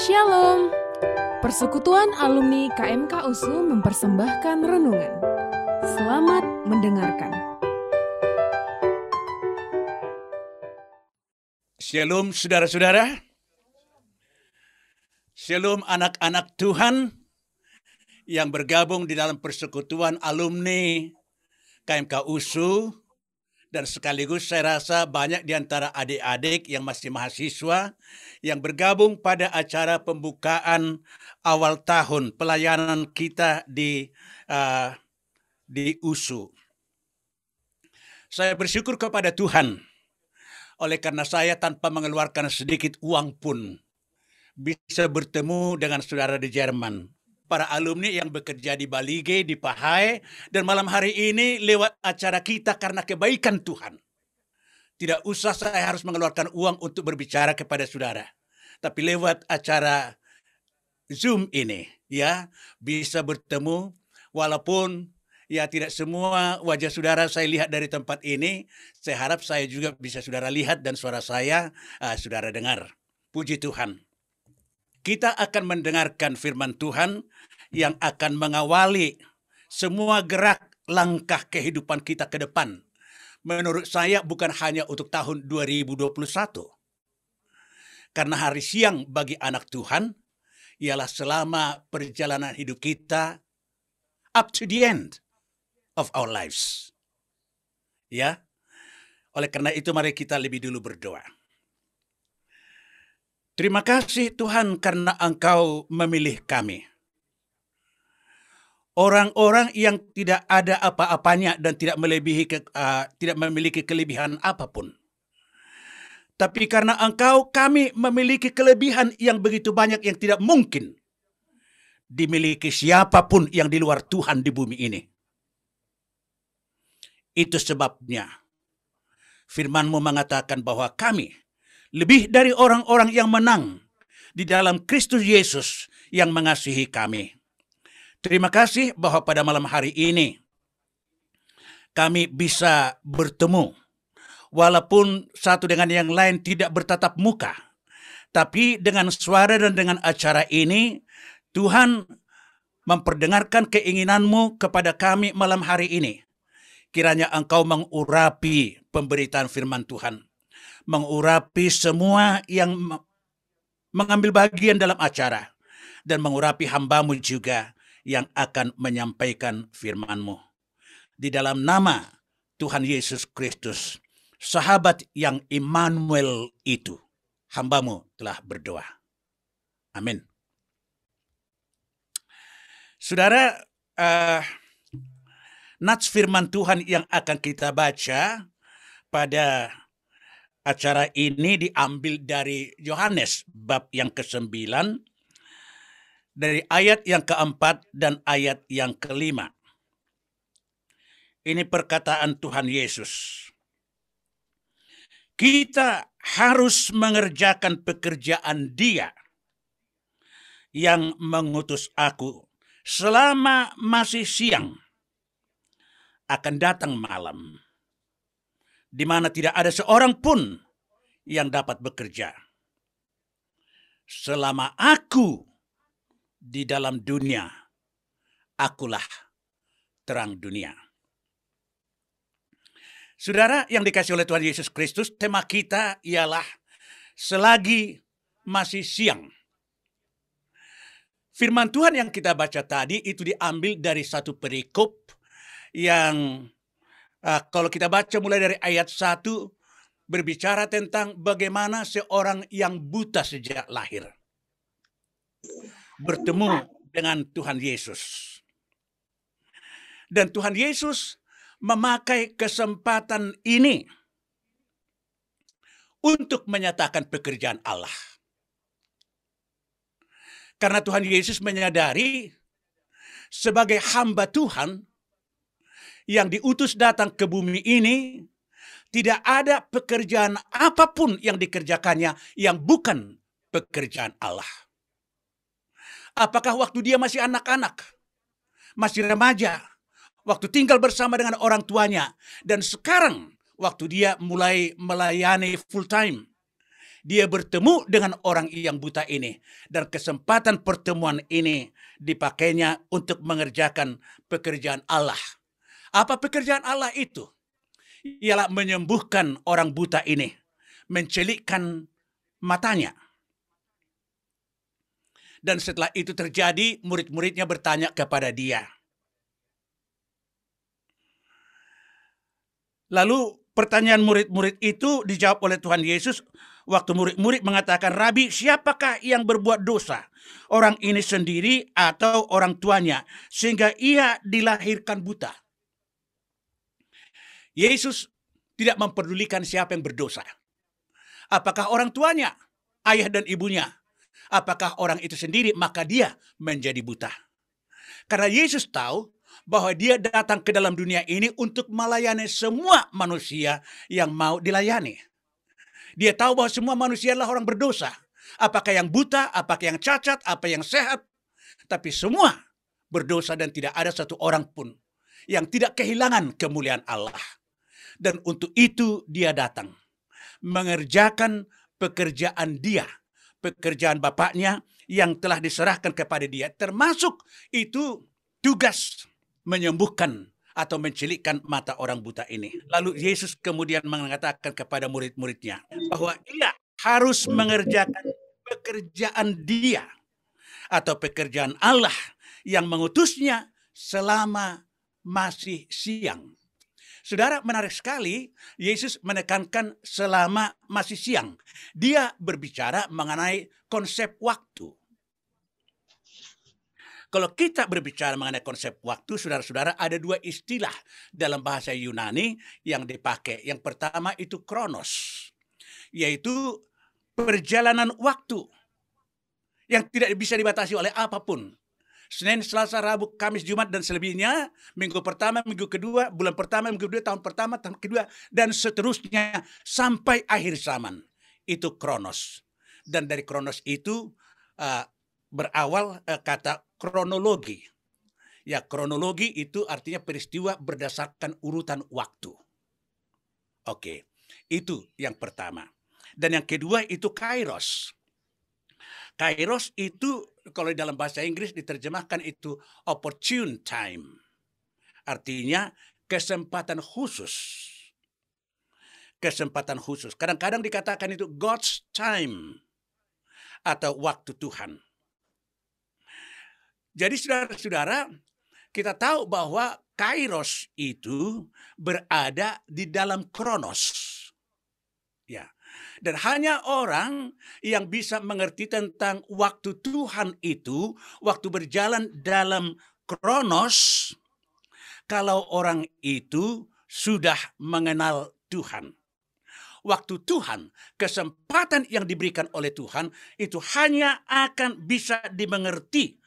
Shalom. Persekutuan alumni KMK USU mempersembahkan renungan. Selamat mendengarkan. Shalom saudara-saudara. Shalom anak-anak Tuhan yang bergabung di dalam persekutuan alumni KMK USU dan sekaligus saya rasa banyak di antara adik-adik yang masih mahasiswa yang bergabung pada acara pembukaan awal tahun pelayanan kita di uh, di USU. Saya bersyukur kepada Tuhan oleh karena saya tanpa mengeluarkan sedikit uang pun bisa bertemu dengan saudara di Jerman para alumni yang bekerja di Balige, di Pahai, dan malam hari ini lewat acara kita karena kebaikan Tuhan. Tidak usah saya harus mengeluarkan uang untuk berbicara kepada saudara. Tapi lewat acara Zoom ini, ya, bisa bertemu walaupun ya tidak semua wajah saudara saya lihat dari tempat ini. Saya harap saya juga bisa saudara lihat dan suara saya uh, saudara dengar. Puji Tuhan kita akan mendengarkan firman Tuhan yang akan mengawali semua gerak langkah kehidupan kita ke depan. Menurut saya bukan hanya untuk tahun 2021. Karena hari siang bagi anak Tuhan ialah selama perjalanan hidup kita up to the end of our lives. Ya. Oleh karena itu mari kita lebih dulu berdoa. Terima kasih Tuhan karena Engkau memilih kami. Orang-orang yang tidak ada apa-apanya dan tidak melebihi ke, uh, tidak memiliki kelebihan apa pun. Tapi karena Engkau kami memiliki kelebihan yang begitu banyak yang tidak mungkin dimiliki siapa pun yang di luar Tuhan di bumi ini. Itu sebabnya firman-Mu mengatakan bahwa kami lebih dari orang-orang yang menang di dalam Kristus Yesus yang mengasihi kami. Terima kasih bahwa pada malam hari ini kami bisa bertemu walaupun satu dengan yang lain tidak bertatap muka. Tapi dengan suara dan dengan acara ini Tuhan memperdengarkan keinginanmu kepada kami malam hari ini. Kiranya engkau mengurapi pemberitaan firman Tuhan mengurapi semua yang mengambil bagian dalam acara dan mengurapi hambamu juga yang akan menyampaikan firmanmu. Di dalam nama Tuhan Yesus Kristus, sahabat yang Immanuel itu, hambamu telah berdoa. Amin. Saudara, uh, nats firman Tuhan yang akan kita baca pada acara ini diambil dari Yohanes bab yang ke-9 dari ayat yang keempat dan ayat yang kelima. Ini perkataan Tuhan Yesus. Kita harus mengerjakan pekerjaan Dia yang mengutus aku selama masih siang akan datang malam di mana tidak ada seorang pun yang dapat bekerja. Selama aku di dalam dunia, akulah terang dunia. Saudara yang dikasih oleh Tuhan Yesus Kristus, tema kita ialah selagi masih siang. Firman Tuhan yang kita baca tadi itu diambil dari satu perikop yang Uh, kalau kita baca mulai dari ayat 1 berbicara tentang bagaimana seorang yang buta sejak lahir bertemu dengan Tuhan Yesus. Dan Tuhan Yesus memakai kesempatan ini untuk menyatakan pekerjaan Allah. Karena Tuhan Yesus menyadari sebagai hamba Tuhan, yang diutus datang ke bumi ini tidak ada pekerjaan apa pun yang dikerjakannya yang bukan pekerjaan Allah. Apakah waktu dia masih anak-anak, masih remaja, waktu tinggal bersama dengan orang tuanya, dan sekarang waktu dia mulai melayani full time, dia bertemu dengan orang yang buta ini dan kesempatan pertemuan ini dipakainya untuk mengerjakan pekerjaan Allah. Apa pekerjaan Allah itu? Ialah menyembuhkan orang buta ini, mencelikkan matanya. Dan setelah itu terjadi, murid-muridnya bertanya kepada dia. Lalu pertanyaan murid-murid itu dijawab oleh Tuhan Yesus waktu murid-murid mengatakan, Rabi, siapakah yang berbuat dosa? Orang ini sendiri atau orang tuanya, sehingga ia dilahirkan buta. Yesus tidak memperdulikan siapa yang berdosa. Apakah orang tuanya, ayah dan ibunya, apakah orang itu sendiri, maka dia menjadi buta. Karena Yesus tahu bahwa dia datang ke dalam dunia ini untuk melayani semua manusia yang mau dilayani. Dia tahu bahwa semua manusia adalah orang berdosa. Apakah yang buta, apakah yang cacat, apa yang sehat. Tapi semua berdosa dan tidak ada satu orang pun yang tidak kehilangan kemuliaan Allah. Dan untuk itu dia datang. Mengerjakan pekerjaan dia pekerjaan bapaknya yang telah diserahkan kepada dia. Termasuk itu tugas menyembuhkan atau mencelikkan mata orang buta ini. Lalu Yesus kemudian mengatakan kepada murid-muridnya bahwa ia harus mengerjakan pekerjaan dia atau pekerjaan Allah yang mengutusnya selama masih siang. Saudara, menarik sekali Yesus menekankan selama masih siang. Dia berbicara mengenai konsep waktu. Kalau kita berbicara mengenai konsep waktu, saudara-saudara, ada dua istilah dalam bahasa Yunani yang dipakai. Yang pertama itu kronos, yaitu perjalanan waktu yang tidak bisa dibatasi oleh apa pun. Senin, Selasa, Rabu, Kamis, Jumat, dan selebihnya. Minggu pertama, minggu kedua, bulan pertama, minggu kedua, tahun pertama, tahun kedua, dan seterusnya sampai akhir zaman. Itu kronos. Dan dari kronos itu uh, berawal uh, kata kronologi. Ya, kronologi itu artinya peristiwa berdasarkan urutan waktu. Oke, itu yang pertama. Dan yang kedua itu kairos. Kairos itu kalau dalam bahasa Inggris diterjemahkan itu opportune time. Artinya kesempatan khusus. Kesempatan khusus. Kadang-kadang dikatakan itu God's time atau waktu Tuhan. Jadi saudara-saudara, kita tahu bahwa kairos itu berada di dalam kronos. Ya. Dan hanya orang yang bisa mengerti tentang waktu Tuhan itu, waktu berjalan dalam kronos, kalau orang itu sudah mengenal Tuhan. Waktu Tuhan, kesempatan yang diberikan oleh Tuhan itu hanya akan bisa dimengerti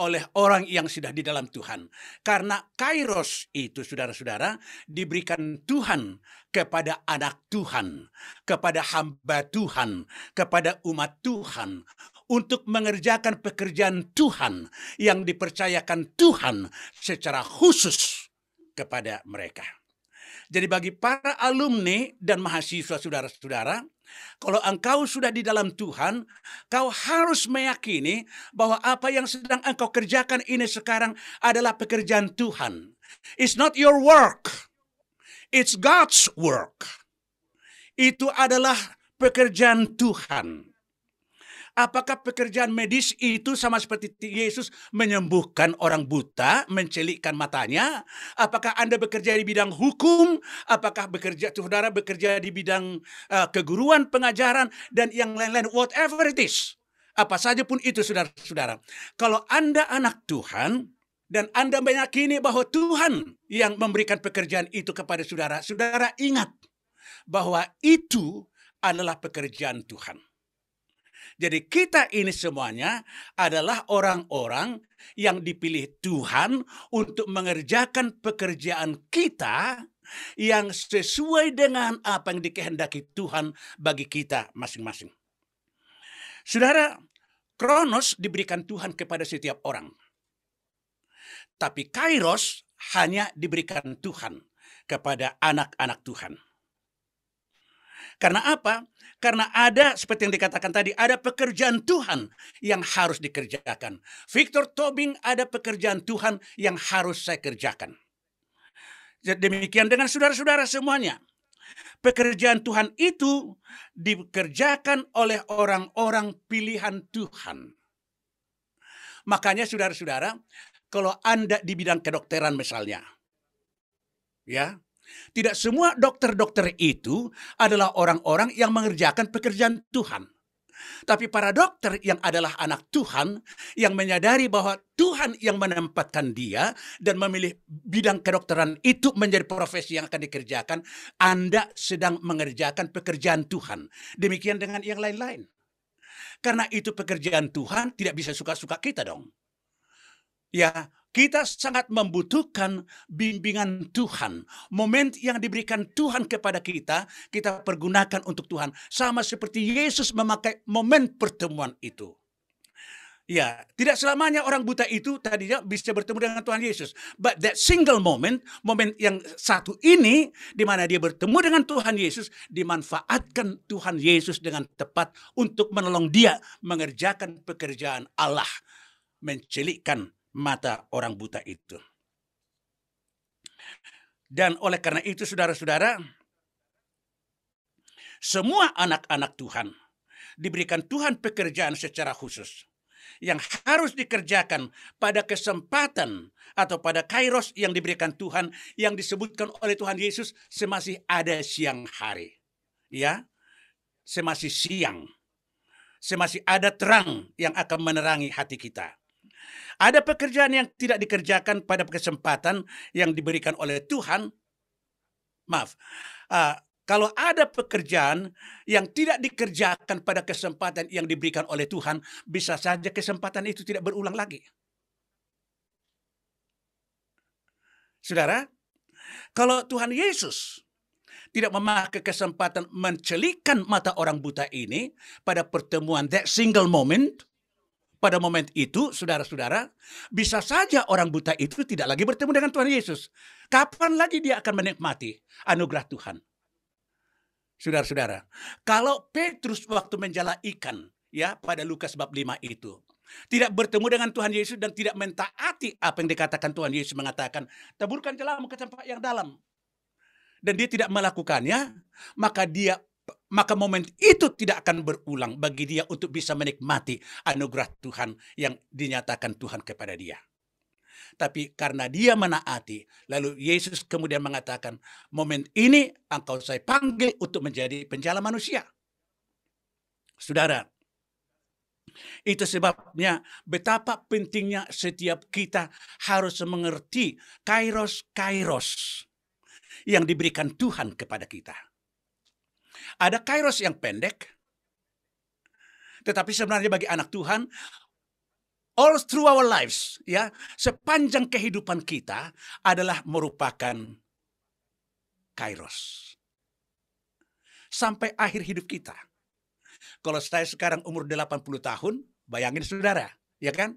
oleh orang yang sudah di dalam Tuhan. Karena kairos itu saudara-saudara diberikan Tuhan kepada anak Tuhan, kepada hamba Tuhan, kepada umat Tuhan untuk mengerjakan pekerjaan Tuhan yang dipercayakan Tuhan secara khusus kepada mereka. Jadi bagi para alumni dan mahasiswa saudara-saudara, kalau engkau sudah di dalam Tuhan, kau harus meyakini bahwa apa yang sedang engkau kerjakan ini sekarang adalah pekerjaan Tuhan. It's not your work. It's God's work. Itu adalah pekerjaan Tuhan. Apakah pekerjaan medis itu sama seperti Yesus menyembuhkan orang buta, mencelikkan matanya? Apakah Anda bekerja di bidang hukum? Apakah bekerja saudara bekerja di bidang uh, keguruan, pengajaran dan yang lain-lain whatever it is. Apa saja pun itu saudara-saudara. Kalau Anda anak Tuhan, dan Anda meyakini bahwa Tuhan yang memberikan pekerjaan itu kepada saudara, saudara ingat bahwa itu adalah pekerjaan Tuhan. Jadi kita ini semuanya adalah orang-orang yang dipilih Tuhan untuk mengerjakan pekerjaan kita yang sesuai dengan apa yang dikehendaki Tuhan bagi kita masing-masing. Saudara, Kronos diberikan Tuhan kepada setiap orang. Tapi Kairos hanya diberikan Tuhan kepada anak-anak Tuhan. Karena apa? Karena ada seperti yang dikatakan tadi, ada pekerjaan Tuhan yang harus dikerjakan. Victor Tobing ada pekerjaan Tuhan yang harus saya kerjakan. Demikian dengan saudara-saudara semuanya. Pekerjaan Tuhan itu dikerjakan oleh orang-orang pilihan Tuhan. Makanya saudara-saudara, kalau Anda di bidang kedokteran misalnya, ya, tidak semua dokter-dokter itu adalah orang-orang yang mengerjakan pekerjaan Tuhan. Tapi para dokter yang adalah anak Tuhan, yang menyadari bahwa Tuhan yang menempatkan dia dan memilih bidang kedokteran itu menjadi profesi yang akan dikerjakan, Anda sedang mengerjakan pekerjaan Tuhan. Demikian dengan yang lain-lain. Karena itu pekerjaan Tuhan tidak bisa suka-suka kita dong. Ya, kita sangat membutuhkan bimbingan Tuhan. Momen yang diberikan Tuhan kepada kita, kita pergunakan untuk Tuhan. Sama seperti Yesus memakai momen pertemuan itu. Ya, tidak selamanya orang buta itu tadinya bisa bertemu dengan Tuhan Yesus. But that single moment, momen yang satu ini, di mana dia bertemu dengan Tuhan Yesus, dimanfaatkan Tuhan Yesus dengan tepat untuk menolong dia mengerjakan pekerjaan Allah. Mencelikkan mata orang buta itu. Dan oleh karena itu saudara-saudara, semua anak-anak Tuhan diberikan Tuhan pekerjaan secara khusus yang harus dikerjakan pada kesempatan atau pada kairos yang diberikan Tuhan yang disebutkan oleh Tuhan Yesus semasih ada siang hari. Ya, semasih siang. Semasih ada terang yang akan menerangi hati kita. Ada pekerjaan yang tidak dikerjakan pada kesempatan yang diberikan oleh Tuhan. Maaf, uh, kalau ada pekerjaan yang tidak dikerjakan pada kesempatan yang diberikan oleh Tuhan, bisa saja kesempatan itu tidak berulang lagi. Saudara, kalau Tuhan Yesus tidak memakai kesempatan mencelikan mata orang buta ini pada pertemuan that single moment, pada momen itu, saudara-saudara, bisa saja orang buta itu tidak lagi bertemu dengan Tuhan Yesus. Kapan lagi dia akan menikmati anugerah Tuhan? Saudara-saudara, kalau Petrus waktu menjala ikan, ya pada Lukas bab 5 itu, tidak bertemu dengan Tuhan Yesus dan tidak mentaati apa yang dikatakan Tuhan Yesus mengatakan, taburkan jelamu ke tempat yang dalam. Dan dia tidak melakukannya, maka dia maka momen itu tidak akan berulang bagi dia untuk bisa menikmati anugerah Tuhan yang dinyatakan Tuhan kepada dia. Tapi karena dia menaati, lalu Yesus kemudian mengatakan, momen ini engkau saya panggil untuk menjadi penjala manusia. Saudara, itu sebabnya betapa pentingnya setiap kita harus mengerti kairos-kairos yang diberikan Tuhan kepada kita. Ada kairos yang pendek, tetapi sebenarnya bagi anak Tuhan, all through our lives, ya, sepanjang kehidupan kita adalah merupakan kairos. Sampai akhir hidup kita. Kalau saya sekarang umur 80 tahun, bayangin saudara, ya kan?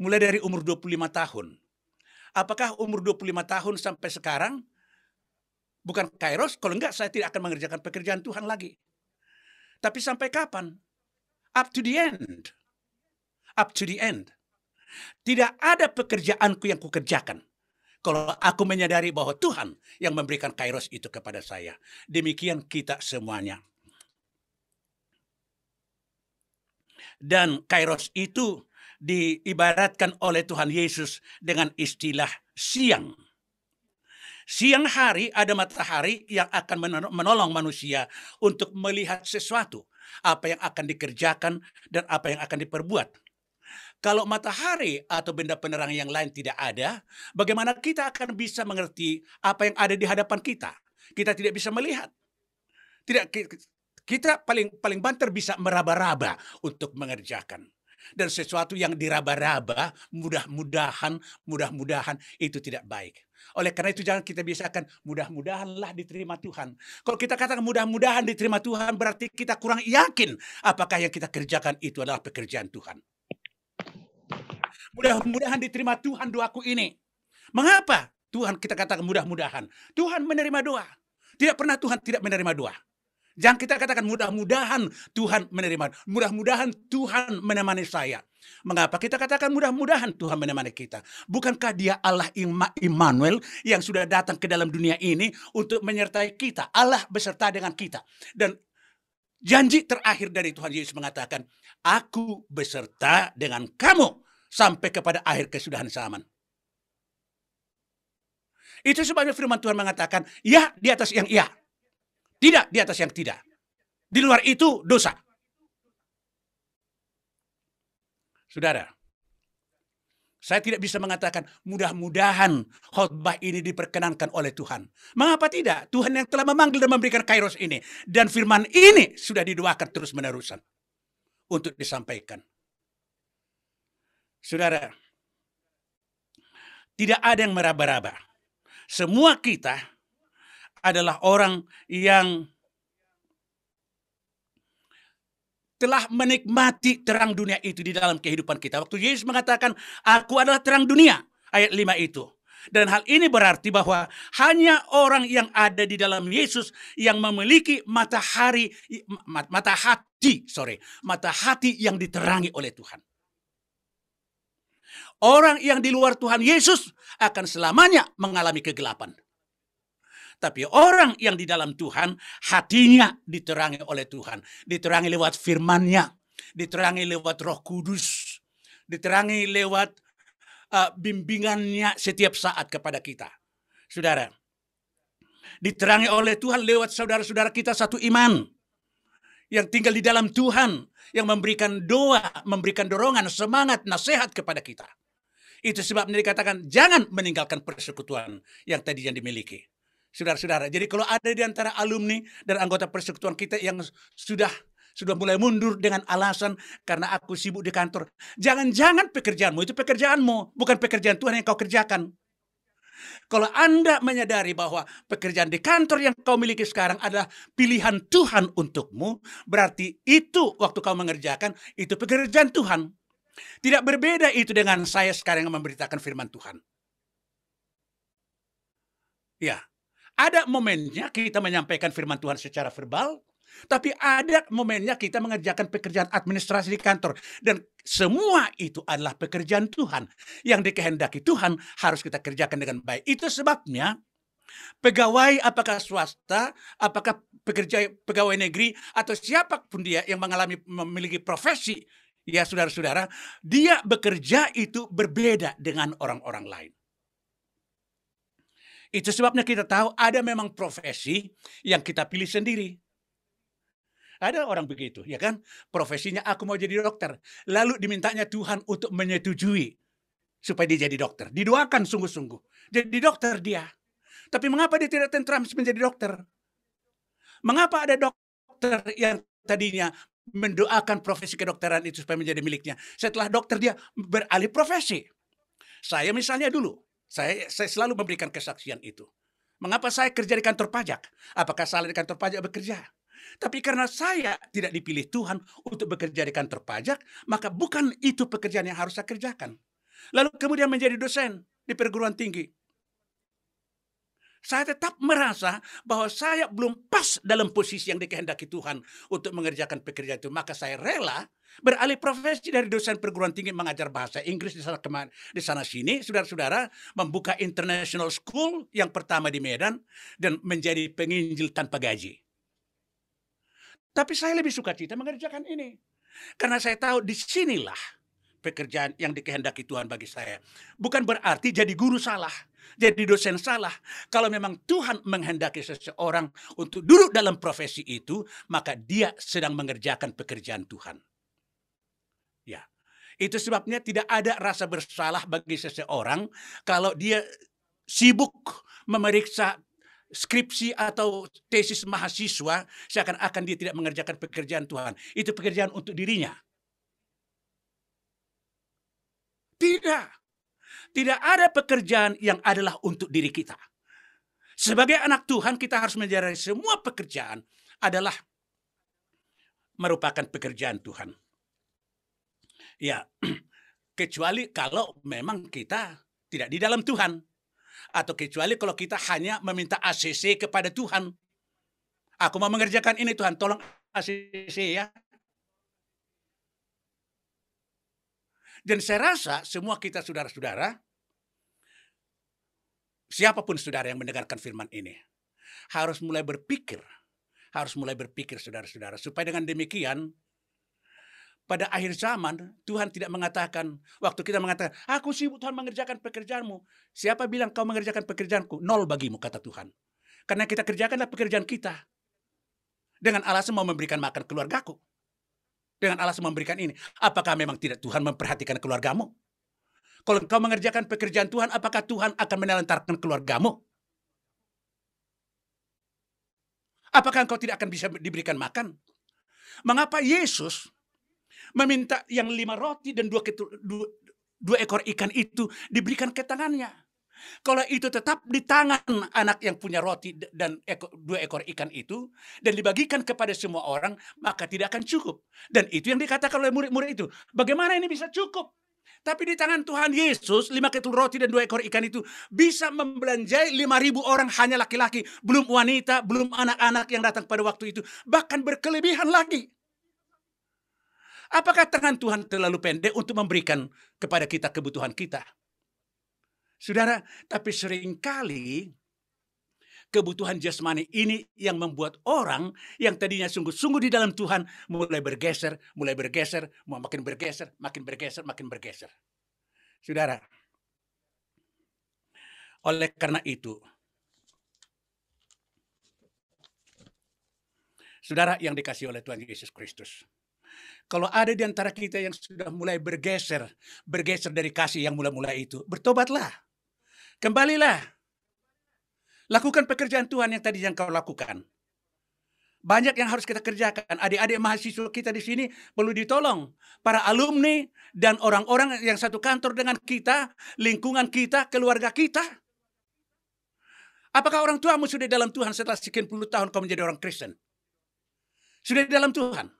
Mulai dari umur 25 tahun. Apakah umur 25 tahun sampai sekarang Bukan kairos, kalau enggak saya tidak akan mengerjakan pekerjaan Tuhan lagi. Tapi sampai kapan? Up to the end. Up to the end. Tidak ada pekerjaanku yang kukerjakan. Kalau aku menyadari bahwa Tuhan yang memberikan kairos itu kepada saya. Demikian kita semuanya. Dan kairos itu diibaratkan oleh Tuhan Yesus dengan istilah siang Siang hari ada matahari yang akan menolong manusia untuk melihat sesuatu, apa yang akan dikerjakan dan apa yang akan diperbuat. Kalau matahari atau benda penerang yang lain tidak ada, bagaimana kita akan bisa mengerti apa yang ada di hadapan kita? Kita tidak bisa melihat. Tidak kita paling paling banter bisa meraba-raba untuk mengerjakan dan sesuatu yang diraba-raba mudah-mudahan mudah-mudahan itu tidak baik. Oleh karena itu jangan kita biasakan mudah-mudahanlah diterima Tuhan. Kalau kita katakan mudah-mudahan diterima Tuhan berarti kita kurang yakin apakah yang kita kerjakan itu adalah pekerjaan Tuhan. Mudah-mudahan diterima Tuhan doaku ini. Mengapa Tuhan kita katakan mudah-mudahan? Tuhan menerima doa. Tidak pernah Tuhan tidak menerima doa. Jangan kita katakan mudah-mudahan Tuhan menerima. Mudah-mudahan Tuhan menemani saya. Mengapa kita katakan mudah-mudahan Tuhan menemani kita? Bukankah dia Allah Immanuel yang sudah datang ke dalam dunia ini untuk menyertai kita? Allah beserta dengan kita. Dan janji terakhir dari Tuhan Yesus mengatakan, Aku beserta dengan kamu sampai kepada akhir kesudahan zaman. Itu sebabnya firman Tuhan mengatakan, ya di atas yang iya. Tidak di atas yang tidak. Di luar itu dosa. Saudara, saya tidak bisa mengatakan mudah-mudahan khotbah ini diperkenankan oleh Tuhan. Mengapa tidak? Tuhan yang telah memanggil dan memberikan kairos ini. Dan firman ini sudah didoakan terus-menerusan untuk disampaikan. Saudara, tidak ada yang meraba-raba. Semua kita adalah orang yang telah menikmati terang dunia itu di dalam kehidupan kita. Waktu Yesus mengatakan, aku adalah terang dunia. Ayat 5 itu. Dan hal ini berarti bahwa hanya orang yang ada di dalam Yesus yang memiliki matahari, mata hati, sorry, mata hati yang diterangi oleh Tuhan. Orang yang di luar Tuhan Yesus akan selamanya mengalami kegelapan. Tapi orang yang di dalam Tuhan, hatinya diterangi oleh Tuhan. Diterangi lewat firmannya. Diterangi lewat roh kudus. Diterangi lewat uh, bimbingannya setiap saat kepada kita. Saudara, diterangi oleh Tuhan lewat saudara-saudara kita satu iman. Yang tinggal di dalam Tuhan. Yang memberikan doa, memberikan dorongan, semangat, nasihat kepada kita. Itu sebabnya dikatakan jangan meninggalkan persekutuan yang tadi yang dimiliki. Saudara-saudara, jadi kalau ada di antara alumni dan anggota persekutuan kita yang sudah sudah mulai mundur dengan alasan karena aku sibuk di kantor. Jangan-jangan pekerjaanmu itu pekerjaanmu, bukan pekerjaan Tuhan yang kau kerjakan. Kalau Anda menyadari bahwa pekerjaan di kantor yang kau miliki sekarang adalah pilihan Tuhan untukmu, berarti itu waktu kau mengerjakan, itu pekerjaan Tuhan. Tidak berbeda itu dengan saya sekarang yang memberitakan firman Tuhan. Ya, ada momennya kita menyampaikan firman Tuhan secara verbal, tapi ada momennya kita mengerjakan pekerjaan administrasi di kantor. Dan semua itu adalah pekerjaan Tuhan. Yang dikehendaki Tuhan harus kita kerjakan dengan baik. Itu sebabnya pegawai apakah swasta, apakah pekerja pegawai negeri, atau siapa pun dia yang mengalami memiliki profesi, ya saudara-saudara, dia bekerja itu berbeda dengan orang-orang lain. Itu sebabnya kita tahu ada memang profesi yang kita pilih sendiri. Ada orang begitu, ya kan? Profesinya aku mau jadi dokter. Lalu dimintanya Tuhan untuk menyetujui supaya dia jadi dokter. Didoakan sungguh-sungguh. Jadi dokter dia. Tapi mengapa dia tidak tentram menjadi dokter? Mengapa ada dokter yang tadinya mendoakan profesi kedokteran itu supaya menjadi miliknya. Setelah dokter dia beralih profesi. Saya misalnya dulu, saya, saya selalu memberikan kesaksian itu. Mengapa saya kerja di kantor pajak? Apakah salah di kantor pajak bekerja? Tapi karena saya tidak dipilih Tuhan untuk bekerja di kantor pajak, maka bukan itu pekerjaan yang harus saya kerjakan. Lalu kemudian menjadi dosen di perguruan tinggi. Saya tetap merasa bahwa saya belum pas dalam posisi yang dikehendaki Tuhan untuk mengerjakan pekerjaan itu. Maka saya rela beralih profesi dari dosen perguruan tinggi mengajar bahasa Inggris di sana ke mana, di sana sini, saudara-saudara, membuka international school yang pertama di Medan dan menjadi penginjil tanpa gaji. Tapi saya lebih suka cita mengerjakan ini. Karena saya tahu di sinilah pekerjaan yang dikehendaki Tuhan bagi saya. Bukan berarti jadi guru salah, jadi dosen salah. Kalau memang Tuhan menghendaki seseorang untuk duduk dalam profesi itu, maka dia sedang mengerjakan pekerjaan Tuhan. Ya. Itu sebabnya tidak ada rasa bersalah bagi seseorang kalau dia sibuk memeriksa skripsi atau tesis mahasiswa seakan-akan dia tidak mengerjakan pekerjaan Tuhan. Itu pekerjaan untuk dirinya. Tidak. Tidak ada pekerjaan yang adalah untuk diri kita. Sebagai anak Tuhan kita harus menjalani semua pekerjaan adalah merupakan pekerjaan Tuhan. Ya, kecuali kalau memang kita tidak di dalam Tuhan. Atau kecuali kalau kita hanya meminta ACC kepada Tuhan. Aku mau mengerjakan ini Tuhan, tolong ACC ya. Dan saya rasa semua kita saudara-saudara, siapa pun saudara yang mendengarkan firman ini, harus mulai berpikir, harus mulai berpikir saudara-saudara, supaya dengan demikian pada akhir zaman Tuhan tidak mengatakan waktu kita mengatakan aku sibuk Tuhan mengerjakan pekerjaanmu. Siapa bilang kau mengerjakan pekerjaanku? Nol bagimu kata Tuhan. Karena kita kerjakanlah pekerjaan kita. Dengan alasan mau memberikan makan keluargaku. Dengan alasan memberikan ini. Apakah memang tidak Tuhan memperhatikan keluargamu? Kalau kau mengerjakan pekerjaan Tuhan apakah Tuhan akan menelantarkan keluargamu? Apakah engkau tidak akan bisa diberikan makan? Mengapa Yesus meminta yang lima roti dan dua, dua, dua ekor ikan itu diberikan ke tangannya. Kalau itu tetap di tangan anak yang punya roti dan ekor, dua ekor ikan itu dan dibagikan kepada semua orang, maka tidak akan cukup. Dan itu yang dikatakan oleh murid-murid itu. Bagaimana ini bisa cukup? Tapi di tangan Tuhan Yesus, lima ketul roti dan dua ekor ikan itu bisa membelanjai lima ribu orang hanya laki-laki. Belum wanita, belum anak-anak yang datang pada waktu itu. Bahkan berkelebihan lagi. Apakah tangan Tuhan terlalu pendek untuk memberikan kepada kita kebutuhan kita? Saudara, tapi sering kali kebutuhan jasmani ini yang membuat orang yang tadinya sungguh-sungguh di dalam Tuhan mulai bergeser, mulai bergeser, makin bergeser, makin bergeser, makin bergeser. Saudara, oleh karena itu, saudara yang dikasih oleh Tuhan Yesus Kristus, kalau ada di antara kita yang sudah mulai bergeser, bergeser dari kasih yang mula-mula itu, bertobatlah. Kembalilah. Lakukan pekerjaan Tuhan yang tadi yang kau lakukan. Banyak yang harus kita kerjakan. Adik-adik mahasiswa kita di sini perlu ditolong. Para alumni dan orang-orang yang satu kantor dengan kita, lingkungan kita, keluarga kita. Apakah orang tuamu sudah dalam Tuhan setelah sekian puluh tahun kau menjadi orang Kristen? Sudah dalam Tuhan?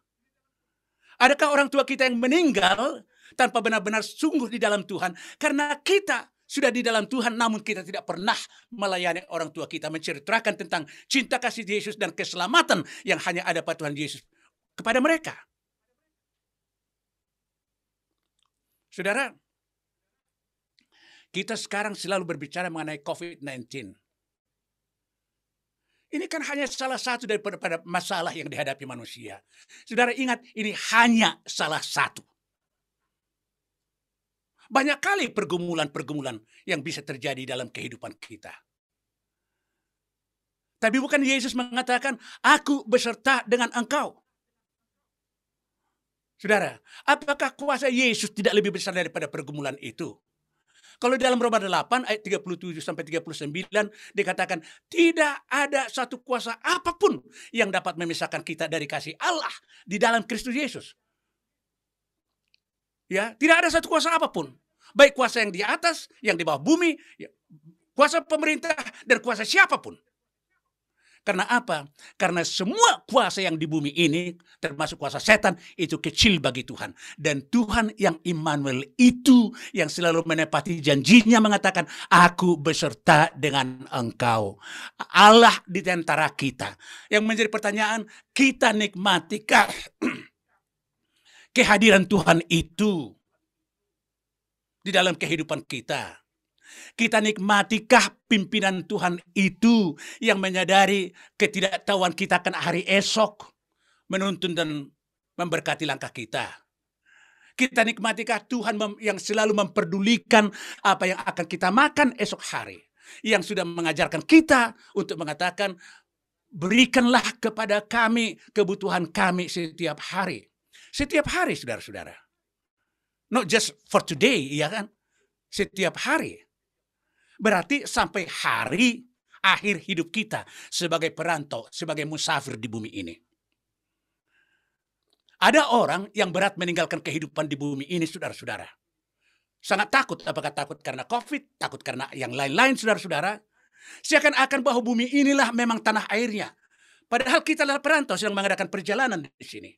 Adakah orang tua kita yang meninggal tanpa benar-benar sungguh di dalam Tuhan? Karena kita sudah di dalam Tuhan namun kita tidak pernah melayani orang tua kita menceritakan tentang cinta kasih Yesus dan keselamatan yang hanya ada pada Tuhan Yesus kepada mereka. Saudara, kita sekarang selalu berbicara mengenai COVID-19. Ini kan hanya salah satu daripada masalah yang dihadapi manusia. Saudara ingat, ini hanya salah satu. Banyak kali pergumulan-pergumulan yang bisa terjadi dalam kehidupan kita. Tapi bukan Yesus mengatakan, aku beserta dengan engkau. Saudara, apakah kuasa Yesus tidak lebih besar daripada pergumulan itu? Kalau dalam Roma 8 ayat 37 sampai 39 dikatakan tidak ada satu kuasa apa pun yang dapat memisahkan kita dari kasih Allah di dalam Kristus Yesus. Ya, tidak ada satu kuasa apa pun. Baik kuasa yang di atas, yang di bawah bumi, ya, kuasa pemerintah dan kuasa siapa pun. Karena apa? Karena semua kuasa yang di bumi ini, termasuk kuasa setan, itu kecil bagi Tuhan. Dan Tuhan yang Immanuel itu yang selalu menepati janjinya mengatakan, Aku beserta dengan engkau. Allah di antara kita. Yang menjadi pertanyaan, kita nikmatikah kehadiran Tuhan itu di dalam kehidupan kita? Kita nikmatikah pimpinan Tuhan itu yang menyadari ketidaktahuan kita akan hari esok, menuntun dan memberkati langkah kita. Kita nikmatikah Tuhan yang selalu memperdulikan apa yang akan kita makan esok hari. Yang sudah mengajarkan kita untuk mengatakan, berikanlah kepada kami kebutuhan kami setiap hari. Setiap hari, saudara-saudara. Not just for today, ya kan? Setiap hari. Berarti sampai hari akhir hidup kita sebagai perantau, sebagai musafir di bumi ini. Ada orang yang berat meninggalkan kehidupan di bumi ini, saudara-saudara. Sangat takut, apakah takut karena COVID, takut karena yang lain-lain, saudara-saudara. Seakan-akan bahwa bumi inilah memang tanah airnya. Padahal kita adalah perantau sedang mengadakan perjalanan di sini.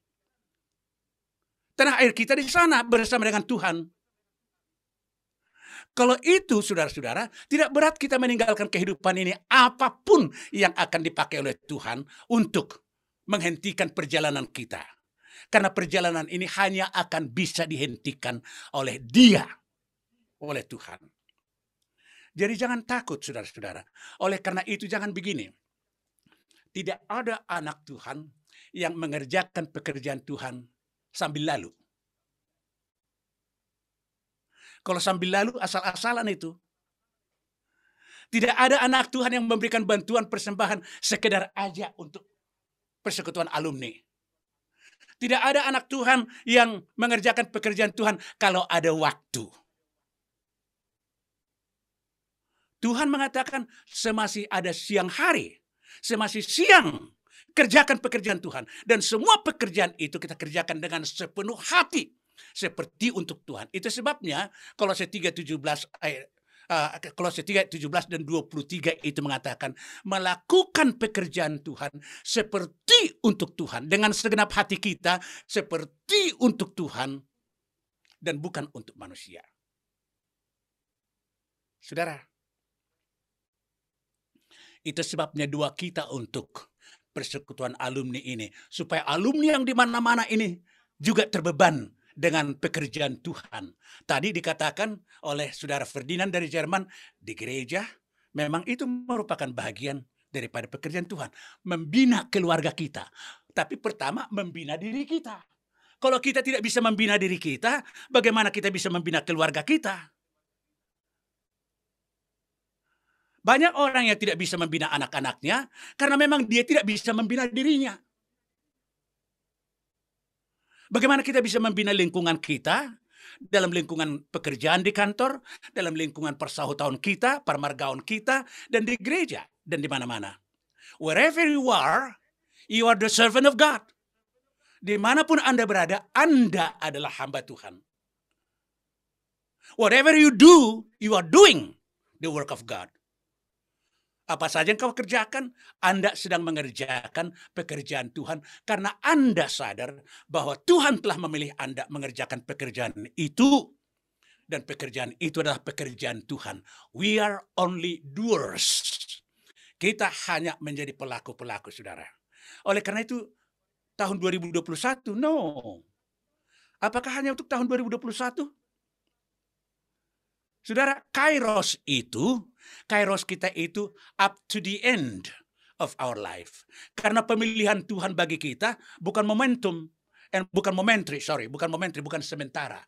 Tanah air kita di sana bersama dengan Tuhan. Kalau itu, saudara-saudara, tidak berat kita meninggalkan kehidupan ini apa pun yang akan dipakai oleh Tuhan untuk menghentikan perjalanan kita. Karena perjalanan ini hanya akan bisa dihentikan oleh Dia, oleh Tuhan. Jadi jangan takut, saudara-saudara. Oleh karena itu, jangan begini. Tidak ada anak Tuhan yang mengerjakan pekerjaan Tuhan sambil lalu. Kalau sambil lalu asal-asalan itu. Tidak ada anak Tuhan yang memberikan bantuan persembahan sekedar aja untuk persekutuan alumni. Tidak ada anak Tuhan yang mengerjakan pekerjaan Tuhan kalau ada waktu. Tuhan mengatakan semasih ada siang hari, semasih siang kerjakan pekerjaan Tuhan dan semua pekerjaan itu kita kerjakan dengan sepenuh hati seperti untuk Tuhan. Itu sebabnya kalau saya 3:17 ayat Uh, Kolose 3 17 dan 23 itu mengatakan melakukan pekerjaan Tuhan seperti untuk Tuhan dengan segenap hati kita seperti untuk Tuhan dan bukan untuk manusia. Saudara, itu sebabnya dua kita untuk persekutuan alumni ini supaya alumni yang di mana-mana ini juga terbeban dengan pekerjaan Tuhan. Tadi dikatakan oleh saudara Ferdinand dari Jerman, di gereja memang itu merupakan bagian daripada pekerjaan Tuhan. Membina keluarga kita. Tapi pertama membina diri kita. Kalau kita tidak bisa membina diri kita, bagaimana kita bisa membina keluarga kita? Banyak orang yang tidak bisa membina anak-anaknya karena memang dia tidak bisa membina dirinya. Bagaimana kita bisa membina lingkungan kita dalam lingkungan pekerjaan di kantor, dalam lingkungan persahutan kita, permargaun kita, dan di gereja, dan di mana-mana. Wherever you are, you are the servant of God. Di mana pun Anda berada, Anda adalah hamba Tuhan. Whatever you do, you are doing the work of God. Apa saja yang kau kerjakan, Anda sedang mengerjakan pekerjaan Tuhan karena Anda sadar bahwa Tuhan telah memilih Anda mengerjakan pekerjaan itu. Dan pekerjaan itu adalah pekerjaan Tuhan. We are only doers. Kita hanya menjadi pelaku-pelaku, saudara. Oleh karena itu, tahun 2021, no. Apakah hanya untuk tahun 2021? Saudara, kairos itu Kairos kita itu up to the end of our life. Karena pemilihan Tuhan bagi kita bukan momentum, and bukan momentary, sorry, bukan momentary, bukan sementara.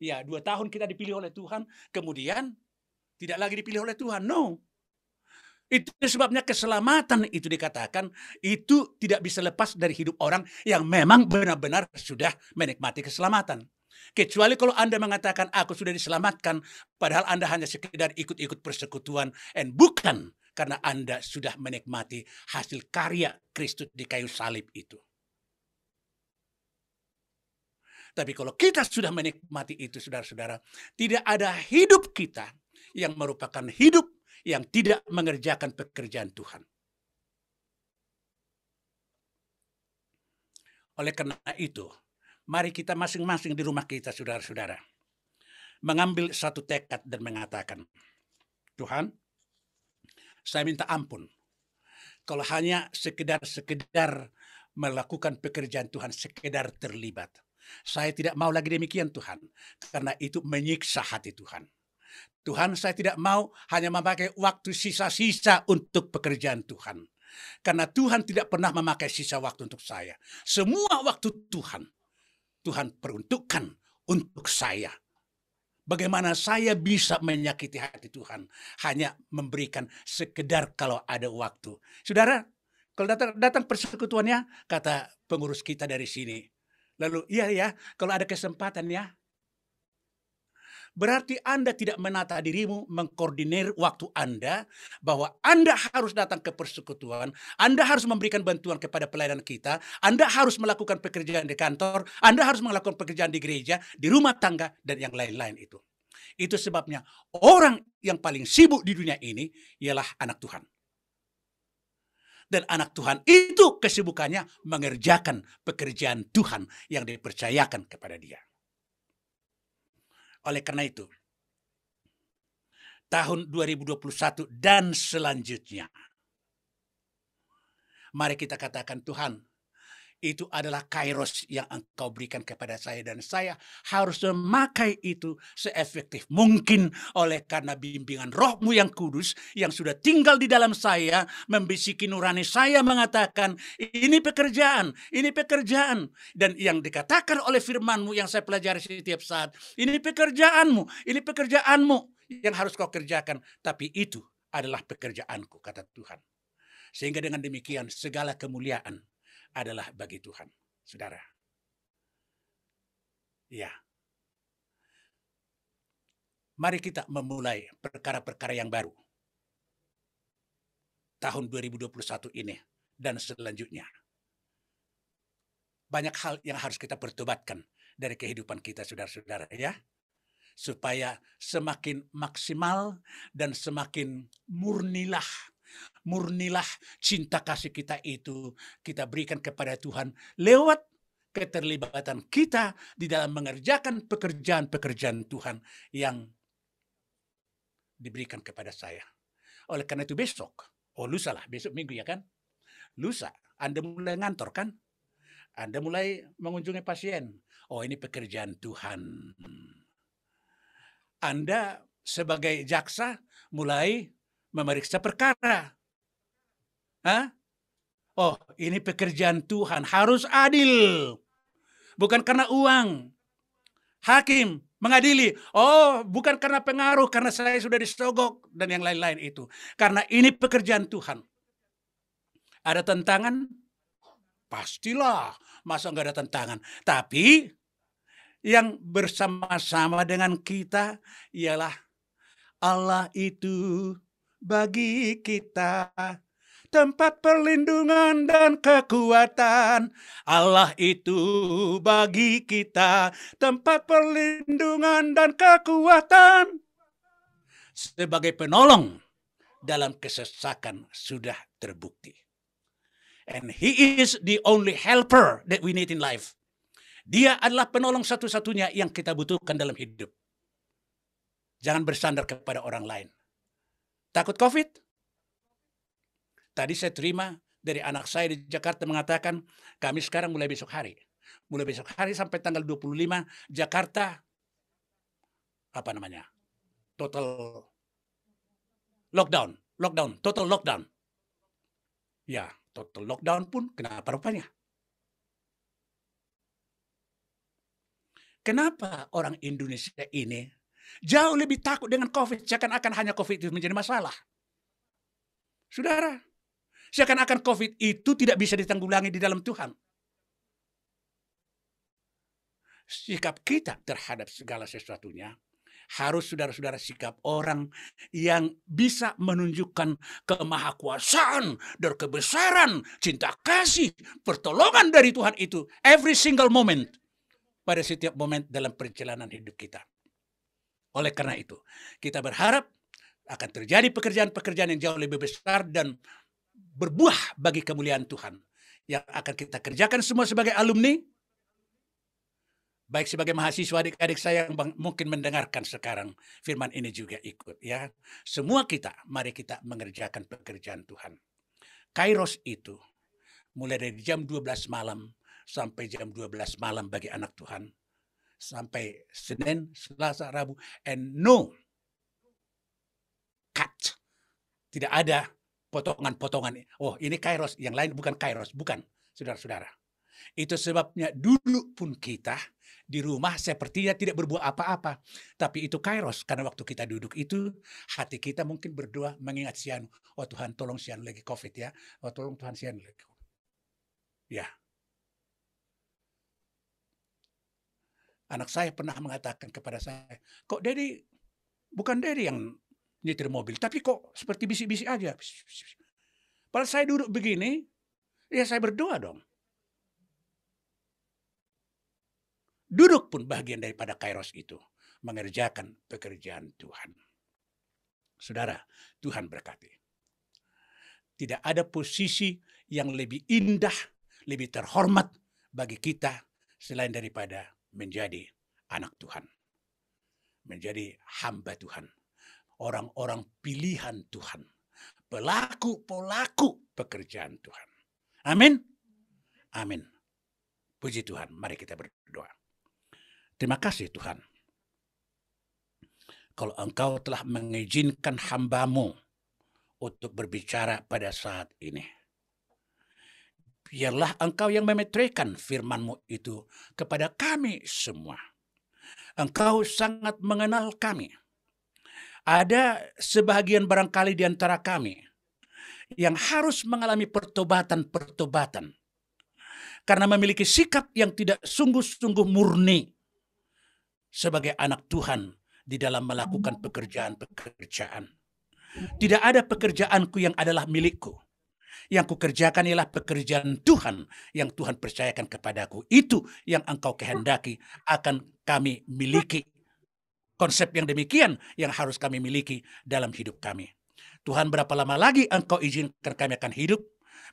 Ya, dua tahun kita dipilih oleh Tuhan, kemudian tidak lagi dipilih oleh Tuhan. No. Itu sebabnya keselamatan itu dikatakan itu tidak bisa lepas dari hidup orang yang memang benar-benar sudah menikmati keselamatan. Kecuali kalau Anda mengatakan aku sudah diselamatkan, padahal Anda hanya sekedar ikut-ikut persekutuan, dan bukan karena Anda sudah menikmati hasil karya Kristus di kayu salib itu. Tapi kalau kita sudah menikmati itu, saudara-saudara, tidak ada hidup kita yang merupakan hidup yang tidak mengerjakan pekerjaan Tuhan. Oleh karena itu, Mari kita masing-masing di rumah kita, saudara-saudara. Mengambil satu tekad dan mengatakan, Tuhan, saya minta ampun. Kalau hanya sekedar-sekedar melakukan pekerjaan Tuhan, sekedar terlibat. Saya tidak mau lagi demikian Tuhan. Karena itu menyiksa hati Tuhan. Tuhan saya tidak mau hanya memakai waktu sisa-sisa untuk pekerjaan Tuhan. Karena Tuhan tidak pernah memakai sisa waktu untuk saya. Semua waktu Tuhan Tuhan peruntukkan untuk saya. Bagaimana saya bisa menyakiti hati Tuhan hanya memberikan sekedar kalau ada waktu. Saudara, kalau datang datang persekutuannya kata pengurus kita dari sini. Lalu iya ya, kalau ada kesempatan ya, berarti Anda tidak menata dirimu, mengkoordinir waktu Anda, bahwa Anda harus datang ke persekutuan, Anda harus memberikan bantuan kepada pelayanan kita, Anda harus melakukan pekerjaan di kantor, Anda harus melakukan pekerjaan di gereja, di rumah tangga, dan yang lain-lain itu. Itu sebabnya orang yang paling sibuk di dunia ini ialah anak Tuhan. Dan anak Tuhan itu kesibukannya mengerjakan pekerjaan Tuhan yang dipercayakan kepada dia. Oleh karena itu, tahun 2021 dan selanjutnya. Mari kita katakan Tuhan, itu adalah kairos yang engkau berikan kepada saya dan saya harus memakai itu seefektif mungkin oleh karena bimbingan rohmu yang kudus yang sudah tinggal di dalam saya membisiki nurani saya mengatakan ini pekerjaan ini pekerjaan. Dan yang dikatakan oleh firmanmu yang saya pelajari setiap saat ini pekerjaanmu ini pekerjaanmu yang harus kau kerjakan. Tapi itu adalah pekerjaanku kata Tuhan. Sehingga dengan demikian segala kemuliaan adalah bagi Tuhan. Saudara. Ya. Mari kita memulai perkara-perkara yang baru. Tahun 2021 ini dan selanjutnya. Banyak hal yang harus kita pertobatkan dari kehidupan kita saudara-saudara ya. Supaya semakin maksimal dan semakin murnilah Murnilah cinta kasih kita itu kita berikan kepada Tuhan lewat keterlibatan kita di dalam mengerjakan pekerjaan-pekerjaan Tuhan yang diberikan kepada saya. Oleh karena itu besok, oh lusa lah, besok minggu ya kan? Lusa, Anda mulai ngantor kan? Anda mulai mengunjungi pasien. Oh ini pekerjaan Tuhan. Anda sebagai jaksa mulai memeriksa perkara. Hah? Oh, ini pekerjaan Tuhan, harus adil. Bukan karena uang. Hakim mengadili. Oh, bukan karena pengaruh, karena saya sudah disogok dan yang lain-lain itu. Karena ini pekerjaan Tuhan. Ada tentangan? Pastilah, masa nggak ada tentangan. Tapi yang bersama-sama dengan kita ialah Allah itu bagi kita tempat perlindungan dan kekuatan. Allah itu bagi kita tempat perlindungan dan kekuatan. Sebagai penolong dalam kesesakan sudah terbukti. And he is the only helper that we need in life. Dia adalah penolong satu-satunya yang kita butuhkan dalam hidup. Jangan bersandar kepada orang lain. Takut COVID? Tadi saya terima dari anak saya di Jakarta mengatakan, kami sekarang mulai besok hari. Mulai besok hari sampai tanggal 25, Jakarta, apa namanya, total lockdown. Lockdown, total lockdown. Ya, total lockdown pun kenapa rupanya? Kenapa orang Indonesia ini Jauh lebih takut dengan COVID. Seakan-akan hanya COVID itu menjadi masalah. Saudara, seakan-akan COVID itu tidak bisa ditanggulangi di dalam Tuhan. Sikap kita terhadap segala sesuatunya harus saudara-saudara sikap orang yang bisa menunjukkan kemahakuasaan dan kebesaran, cinta kasih, pertolongan dari Tuhan itu every single moment pada setiap momen dalam perjalanan hidup kita. Oleh karena itu, kita berharap akan terjadi pekerjaan-pekerjaan yang jauh lebih besar dan berbuah bagi kemuliaan Tuhan. Yang akan kita kerjakan semua sebagai alumni, baik sebagai mahasiswa adik-adik saya yang mungkin mendengarkan sekarang firman ini juga ikut ya. Semua kita, mari kita mengerjakan pekerjaan Tuhan. Kairos itu mulai dari jam 12 malam sampai jam 12 malam bagi anak Tuhan sampai Senin, Selasa, Rabu, and no cut. Tidak ada potongan-potongan. Oh, ini kairos, yang lain bukan kairos, bukan, saudara-saudara. Itu sebabnya dulu pun kita di rumah sepertinya tidak berbuat apa-apa. Tapi itu kairos, karena waktu kita duduk itu, hati kita mungkin berdoa mengingat Sian. Oh Tuhan, tolong Sian lagi COVID ya. Oh tolong Tuhan Sian lagi. Ya, Anak saya pernah mengatakan kepada saya, kok Dedi, bukan Dedi yang nyetir mobil, tapi kok seperti bisik-bisik aja. Padahal saya duduk begini, ya saya berdoa dong. Duduk pun bagian daripada kairos itu. Mengerjakan pekerjaan Tuhan. Saudara, Tuhan berkati. Tidak ada posisi yang lebih indah, lebih terhormat bagi kita selain daripada menjadi anak Tuhan. Menjadi hamba Tuhan. orang-orang pilihan Tuhan. Pelaku-pelaku pekerjaan Tuhan. Amin. Amin. Puji Tuhan. Mari kita berdoa. Terima kasih Tuhan. Kalau engkau telah mengizinkan hambamu untuk berbicara pada saat ini. Biarlah engkau yang memetrikan firmanmu itu kepada kami semua. Engkau sangat mengenal kami. Ada sebagian barangkali di antara kami yang harus mengalami pertobatan-pertobatan karena memiliki sikap yang tidak sungguh-sungguh murni sebagai anak Tuhan di dalam melakukan pekerjaan-pekerjaan. Tidak ada pekerjaanku yang adalah milikku. Yang kukerjakan ialah pekerjaan Tuhan yang Tuhan percayakan kepadaku. Itu yang engkau kehendaki akan kami miliki. Konsep yang demikian yang harus kami miliki dalam hidup kami. Tuhan berapa lama lagi engkau izinkan kami akan hidup?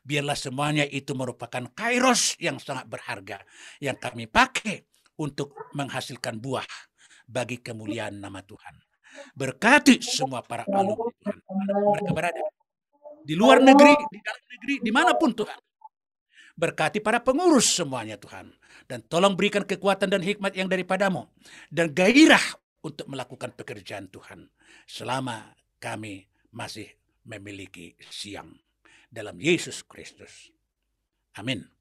Biarlah semuanya itu merupakan kairos yang sangat berharga. Yang kami pakai untuk menghasilkan buah bagi kemuliaan nama Tuhan. Berkati semua para alumni Tuhan. Mereka berada di luar negeri, di dalam negeri, di mana pun Tuhan. Berkati para pengurus semuanya Tuhan. Dan tolong berikan kekuatan dan hikmat yang daripadamu. Dan gairah untuk melakukan pekerjaan Tuhan. Selama kami masih memiliki siang. Dalam Yesus Kristus. Amin.